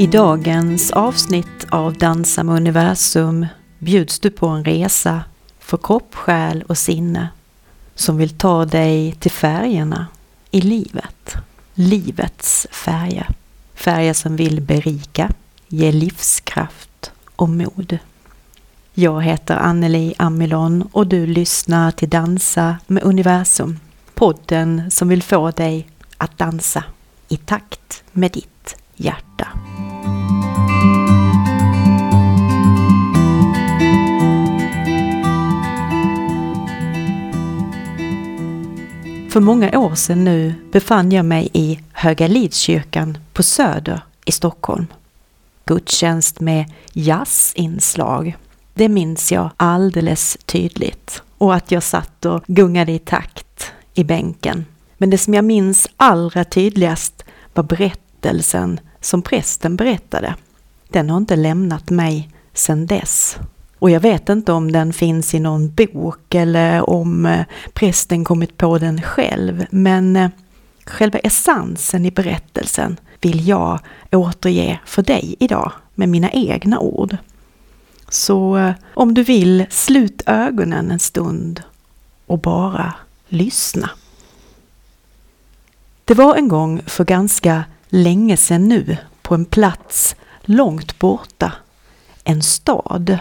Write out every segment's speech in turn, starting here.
I dagens avsnitt av Dansa med universum bjuds du på en resa för kropp, själ och sinne som vill ta dig till färgerna i livet. Livets färger. Färger som vill berika, ge livskraft och mod. Jag heter Anneli Amilon och du lyssnar till Dansa med universum. Podden som vill få dig att dansa i takt med ditt hjärta. För många år sedan nu befann jag mig i Höga Lidskyrkan på Söder i Stockholm. Gudstjänst med jazzinslag. Det minns jag alldeles tydligt. Och att jag satt och gungade i takt i bänken. Men det som jag minns allra tydligast var berättelsen som prästen berättade. Den har inte lämnat mig sedan dess. Och jag vet inte om den finns i någon bok eller om eh, prästen kommit på den själv, men eh, själva essensen i berättelsen vill jag återge för dig idag med mina egna ord. Så eh, om du vill, slut ögonen en stund och bara lyssna. Det var en gång för ganska länge sedan nu på en plats långt borta, en stad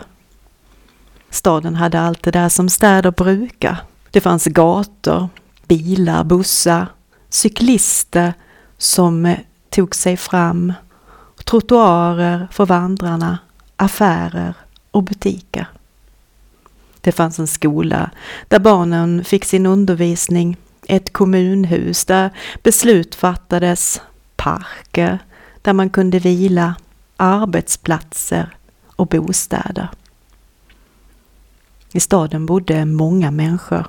Staden hade allt det där som städer brukar. Det fanns gator, bilar, bussar, cyklister som eh, tog sig fram, trottoarer för vandrarna, affärer och butiker. Det fanns en skola där barnen fick sin undervisning, ett kommunhus där beslut fattades, parker där man kunde vila, arbetsplatser och bostäder. I staden bodde många människor.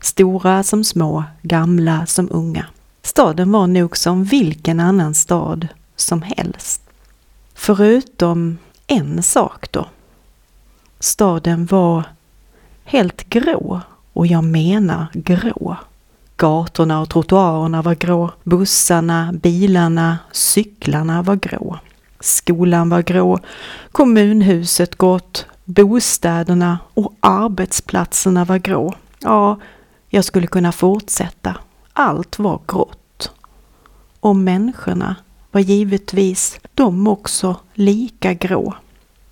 Stora som små, gamla som unga. Staden var nog som vilken annan stad som helst. Förutom en sak då. Staden var helt grå och jag menar grå. Gatorna och trottoarerna var grå. Bussarna, bilarna, cyklarna var grå. Skolan var grå. Kommunhuset grått. Bostäderna och arbetsplatserna var grå. Ja, jag skulle kunna fortsätta. Allt var grått. Och människorna var givetvis de också lika grå.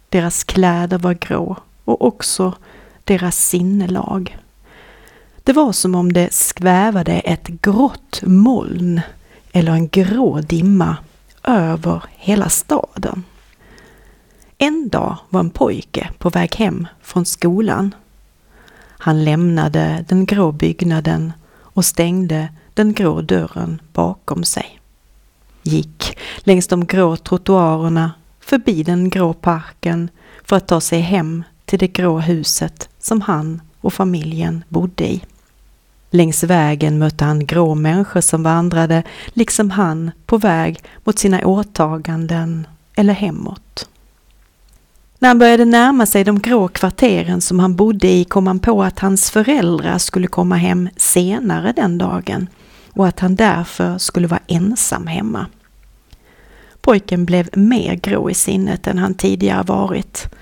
Deras kläder var grå och också deras sinnelag. Det var som om det skvävade ett grått moln eller en grå dimma över hela staden. En dag var en pojke på väg hem från skolan. Han lämnade den grå byggnaden och stängde den grå dörren bakom sig. Gick längs de grå trottoarerna förbi den grå parken för att ta sig hem till det grå huset som han och familjen bodde i. Längs vägen mötte han grå människor som vandrade, liksom han, på väg mot sina åtaganden eller hemåt. När han började närma sig de grå kvarteren som han bodde i kom han på att hans föräldrar skulle komma hem senare den dagen och att han därför skulle vara ensam hemma. Pojken blev mer grå i sinnet än han tidigare varit.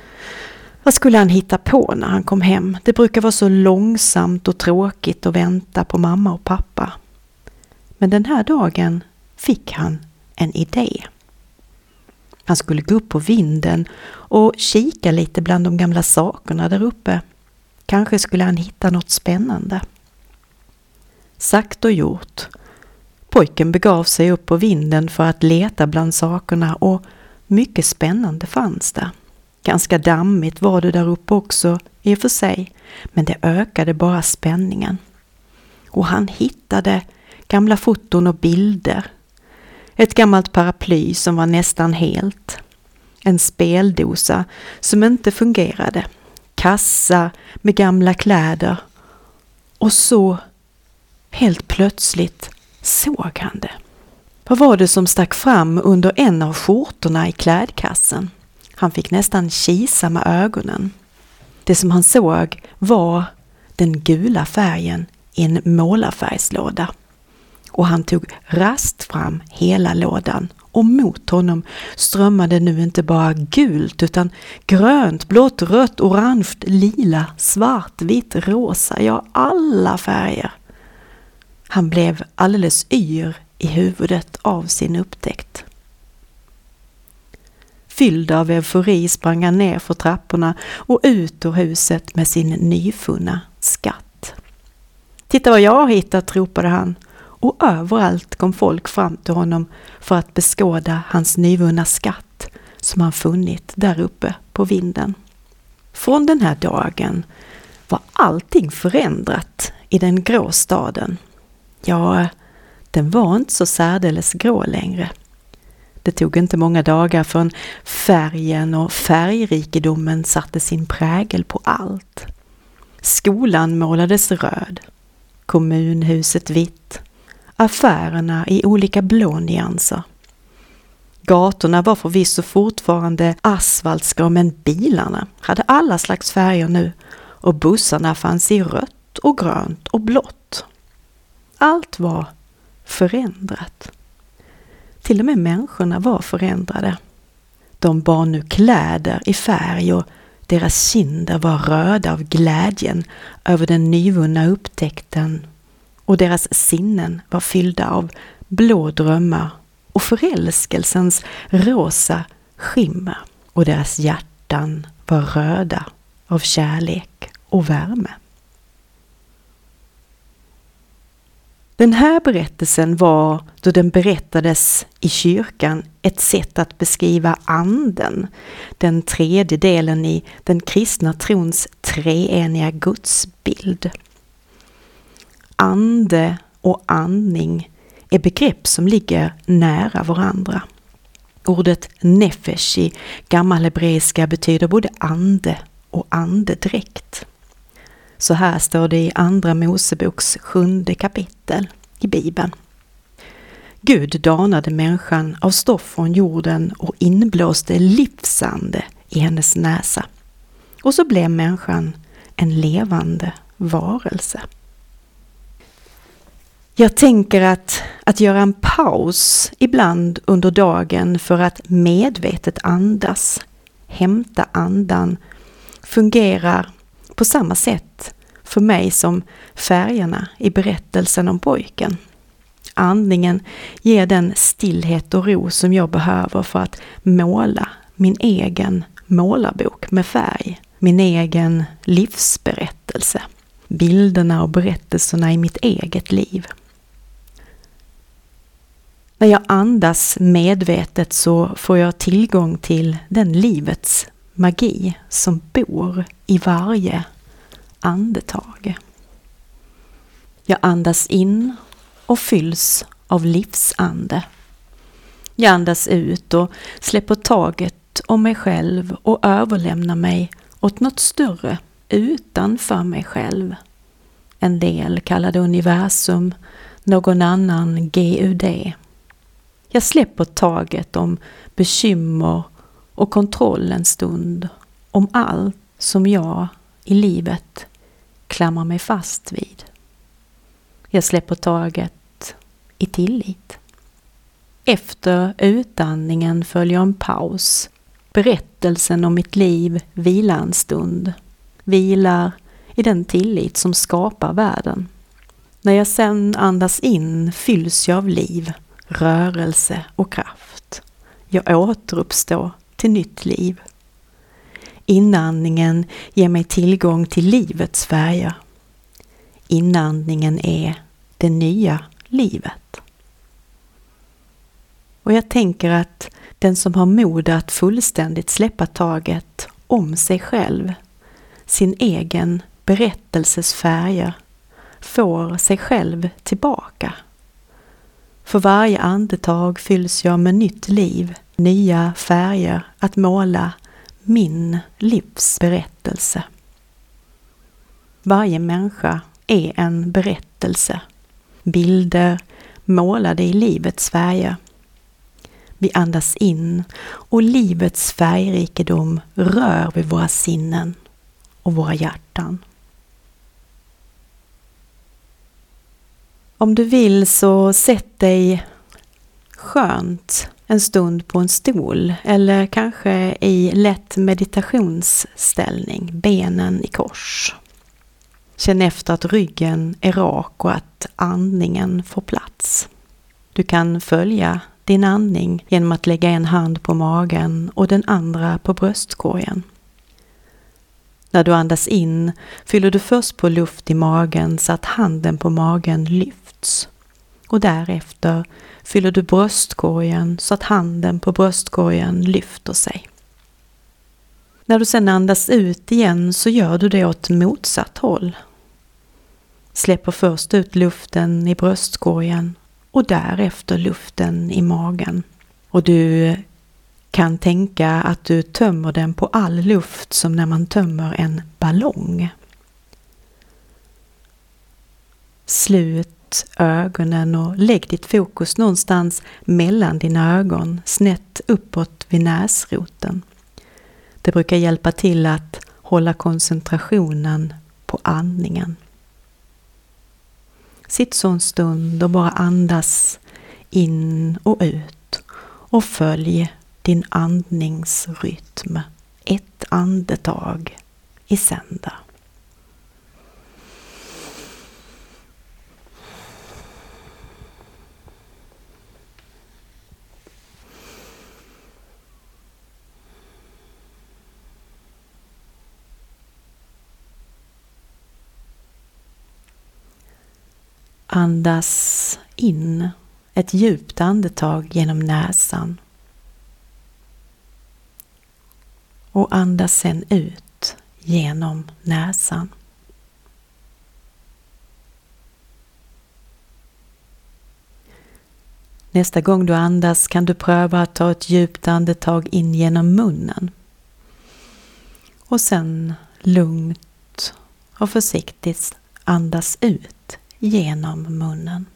Vad skulle han hitta på när han kom hem? Det brukar vara så långsamt och tråkigt att vänta på mamma och pappa. Men den här dagen fick han en idé. Han skulle gå upp på vinden och kika lite bland de gamla sakerna där uppe. Kanske skulle han hitta något spännande. Sagt och gjort. Pojken begav sig upp på vinden för att leta bland sakerna och mycket spännande fanns där. Ganska dammigt var det där uppe också i och för sig, men det ökade bara spänningen. Och han hittade gamla foton och bilder ett gammalt paraply som var nästan helt. En speldosa som inte fungerade. Kassa med gamla kläder. Och så, helt plötsligt, såg han det. Vad var det som stack fram under en av skjortorna i klädkassen? Han fick nästan kisa med ögonen. Det som han såg var den gula färgen i en målarfärgslåda och han tog rast fram hela lådan och mot honom strömmade nu inte bara gult utan grönt, blått, rött, orange, lila, svart, vitt, rosa, ja alla färger. Han blev alldeles yr i huvudet av sin upptäckt. Fylld av eufori sprang han ner för trapporna och ut ur huset med sin nyfunna skatt. Titta vad jag har hittat, ropade han och överallt kom folk fram till honom för att beskåda hans nyvunna skatt som han funnit där uppe på vinden. Från den här dagen var allting förändrat i den grå staden. Ja, den var inte så särdeles grå längre. Det tog inte många dagar förrän färgen och färgrikedomen satte sin prägel på allt. Skolan målades röd, kommunhuset vitt, affärerna i olika blå nyanser. Gatorna var förvisso fortfarande asfaltska, men bilarna hade alla slags färger nu och bussarna fanns i rött och grönt och blått. Allt var förändrat. Till och med människorna var förändrade. De bar nu kläder i färg och deras kinder var röda av glädjen över den nyvunna upptäckten och deras sinnen var fyllda av blå drömmar och förälskelsens rosa skimmer och deras hjärtan var röda av kärlek och värme. Den här berättelsen var, då den berättades i kyrkan, ett sätt att beskriva anden, den tredje delen i den kristna trons treeniga gudsbild. Ande och andning är begrepp som ligger nära varandra. Ordet nefesh i gammalhebreiska betyder både ande och andedräkt. Så här står det i Andra Moseboks sjunde kapitel i Bibeln. Gud danade människan av stoff från jorden och inblåste livsande i hennes näsa. Och så blev människan en levande varelse. Jag tänker att, att göra en paus ibland under dagen för att medvetet andas, hämta andan, fungerar på samma sätt för mig som färgerna i berättelsen om pojken. Andningen ger den stillhet och ro som jag behöver för att måla min egen målarbok med färg, min egen livsberättelse, bilderna och berättelserna i mitt eget liv. När jag andas medvetet så får jag tillgång till den livets magi som bor i varje andetag. Jag andas in och fylls av livsande. Jag andas ut och släpper taget om mig själv och överlämnar mig åt något större utanför mig själv. En del kallar det universum, någon annan GUD. Jag släpper taget om bekymmer och kontroll en stund, om allt som jag i livet klamrar mig fast vid. Jag släpper taget i tillit. Efter utandningen följer en paus. Berättelsen om mitt liv vilar en stund. Vilar i den tillit som skapar världen. När jag sen andas in fylls jag av liv, rörelse och kraft. Jag återuppstår till nytt liv. Inandningen ger mig tillgång till livets färger. Inandningen är det nya livet. Och jag tänker att den som har mod att fullständigt släppa taget om sig själv, sin egen berättelses färger, får sig själv tillbaka. För varje andetag fylls jag med nytt liv, nya färger att måla min livsberättelse. Varje människa är en berättelse. Bilder målade i livets färger. Vi andas in och livets färgrikedom rör vid våra sinnen och våra hjärtan. Om du vill så sätt dig skönt en stund på en stol eller kanske i lätt meditationsställning, benen i kors. Känn efter att ryggen är rak och att andningen får plats. Du kan följa din andning genom att lägga en hand på magen och den andra på bröstkorgen. När du andas in fyller du först på luft i magen så att handen på magen lyfts. Och därefter fyller du bröstkorgen så att handen på bröstkorgen lyfter sig. När du sedan andas ut igen så gör du det åt motsatt håll. Släpper först ut luften i bröstkorgen och därefter luften i magen. Och du kan tänka att du tömmer den på all luft som när man tömmer en ballong. Slut ögonen och lägg ditt fokus någonstans mellan dina ögon, snett uppåt vid näsroten. Det brukar hjälpa till att hålla koncentrationen på andningen. Sitt så en stund och bara andas in och ut och följ din andningsrytm ett andetag i sänder. Andas in ett djupt andetag genom näsan. Och andas sen ut genom näsan. Nästa gång du andas kan du pröva att ta ett djupt andetag in genom munnen. Och sen lugnt och försiktigt andas ut genom munnen.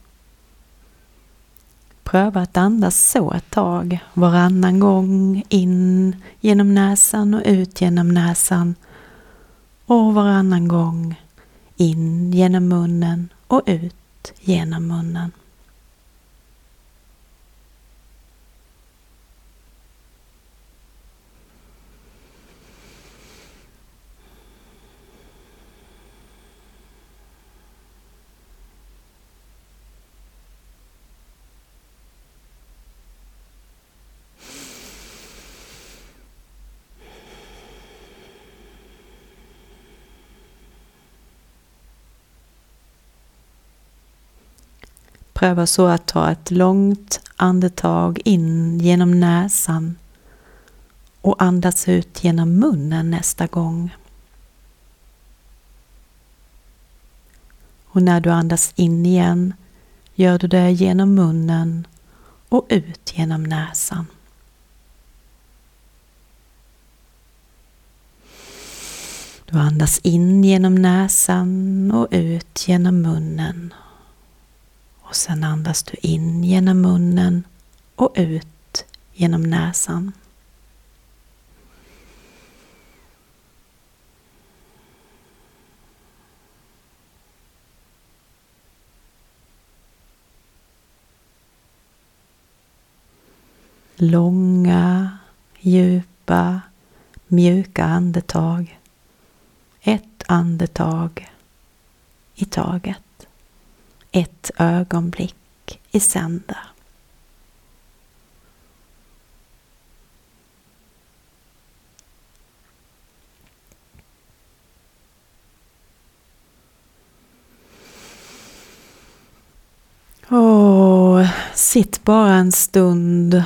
Pröva att andas så ett tag, varannan gång in genom näsan och ut genom näsan och varannan gång in genom munnen och ut genom munnen. Pröva så att ta ett långt andetag in genom näsan och andas ut genom munnen nästa gång. Och när du andas in igen gör du det genom munnen och ut genom näsan. Du andas in genom näsan och ut genom munnen. Och sen andas du in genom munnen och ut genom näsan. Långa, djupa, mjuka andetag. Ett andetag i taget ett ögonblick i sänder. Och sitt bara en stund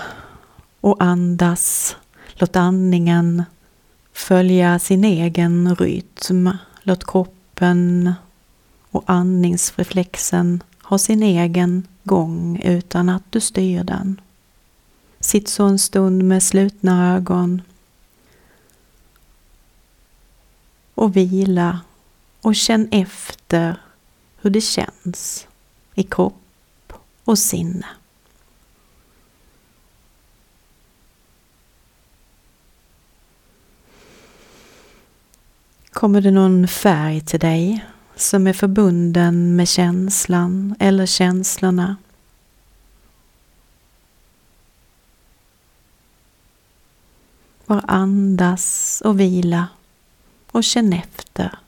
och andas. Låt andningen följa sin egen rytm. Låt kroppen och andningsreflexen har sin egen gång utan att du styr den. Sitt så en stund med slutna ögon och vila och känn efter hur det känns i kropp och sinne. Kommer det någon färg till dig som är förbunden med känslan eller känslorna. Bara andas och vila och känn efter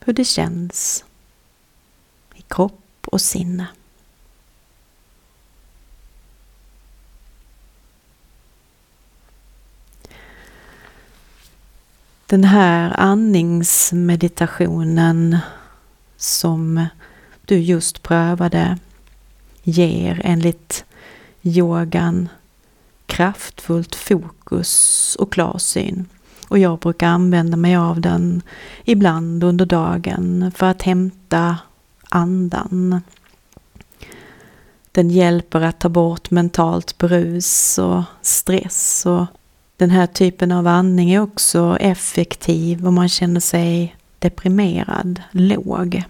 hur det känns i kropp och sinne. Den här andningsmeditationen som du just prövade ger enligt yogan kraftfullt fokus och klarsyn. Och jag brukar använda mig av den ibland under dagen för att hämta andan. Den hjälper att ta bort mentalt brus och stress och den här typen av andning är också effektiv om man känner sig deprimerad, låg.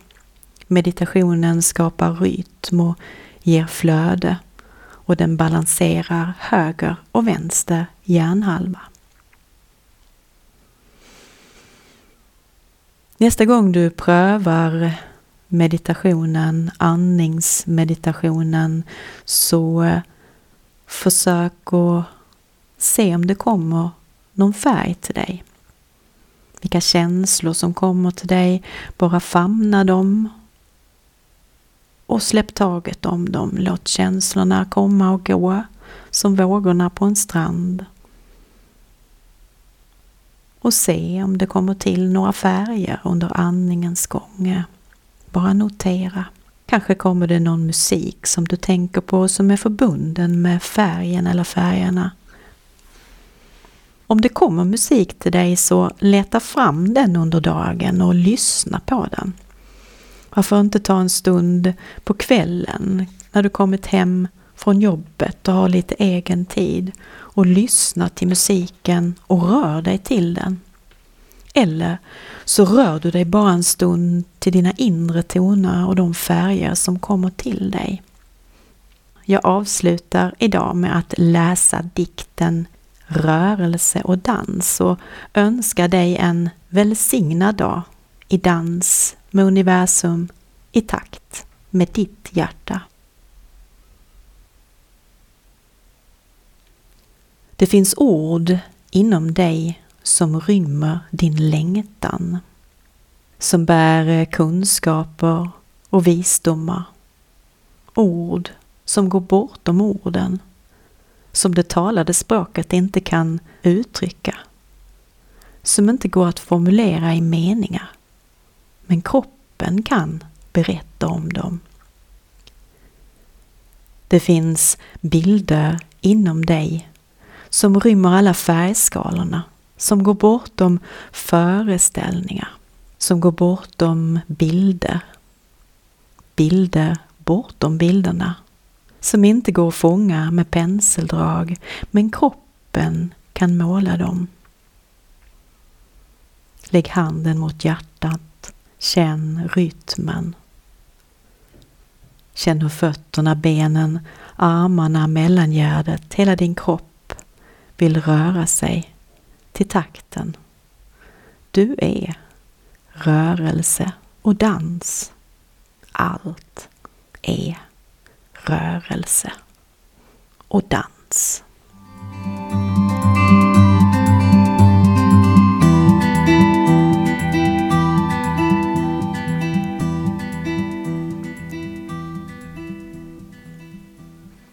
Meditationen skapar rytm och ger flöde och den balanserar höger och vänster hjärnhalva. Nästa gång du prövar meditationen, andningsmeditationen, så försök att se om det kommer någon färg till dig. Vilka känslor som kommer till dig, bara famna dem och släpp taget om dem. Låt känslorna komma och gå som vågorna på en strand. Och se om det kommer till några färger under andningens gång. Bara notera. Kanske kommer det någon musik som du tänker på som är förbunden med färgen eller färgerna. Om det kommer musik till dig så leta fram den under dagen och lyssna på den. Varför inte ta en stund på kvällen när du kommit hem från jobbet och har lite egen tid och lyssna till musiken och rör dig till den. Eller så rör du dig bara en stund till dina inre toner och de färger som kommer till dig. Jag avslutar idag med att läsa dikten Rörelse och dans och önskar dig en välsignad dag i dans med universum i takt med ditt hjärta. Det finns ord inom dig som rymmer din längtan, som bär kunskaper och visdomar. Ord som går bortom orden, som det talade språket inte kan uttrycka, som inte går att formulera i meningar men kroppen kan berätta om dem. Det finns bilder inom dig som rymmer alla färgskalorna, som går bortom föreställningar, som går bortom bilder. Bilder bortom bilderna, som inte går att fånga med penseldrag, men kroppen kan måla dem. Lägg handen mot hjärtat Känn rytmen. Känn hur fötterna, benen, armarna, mellangärdet, hela din kropp vill röra sig till takten. Du är rörelse och dans. Allt är rörelse och dans.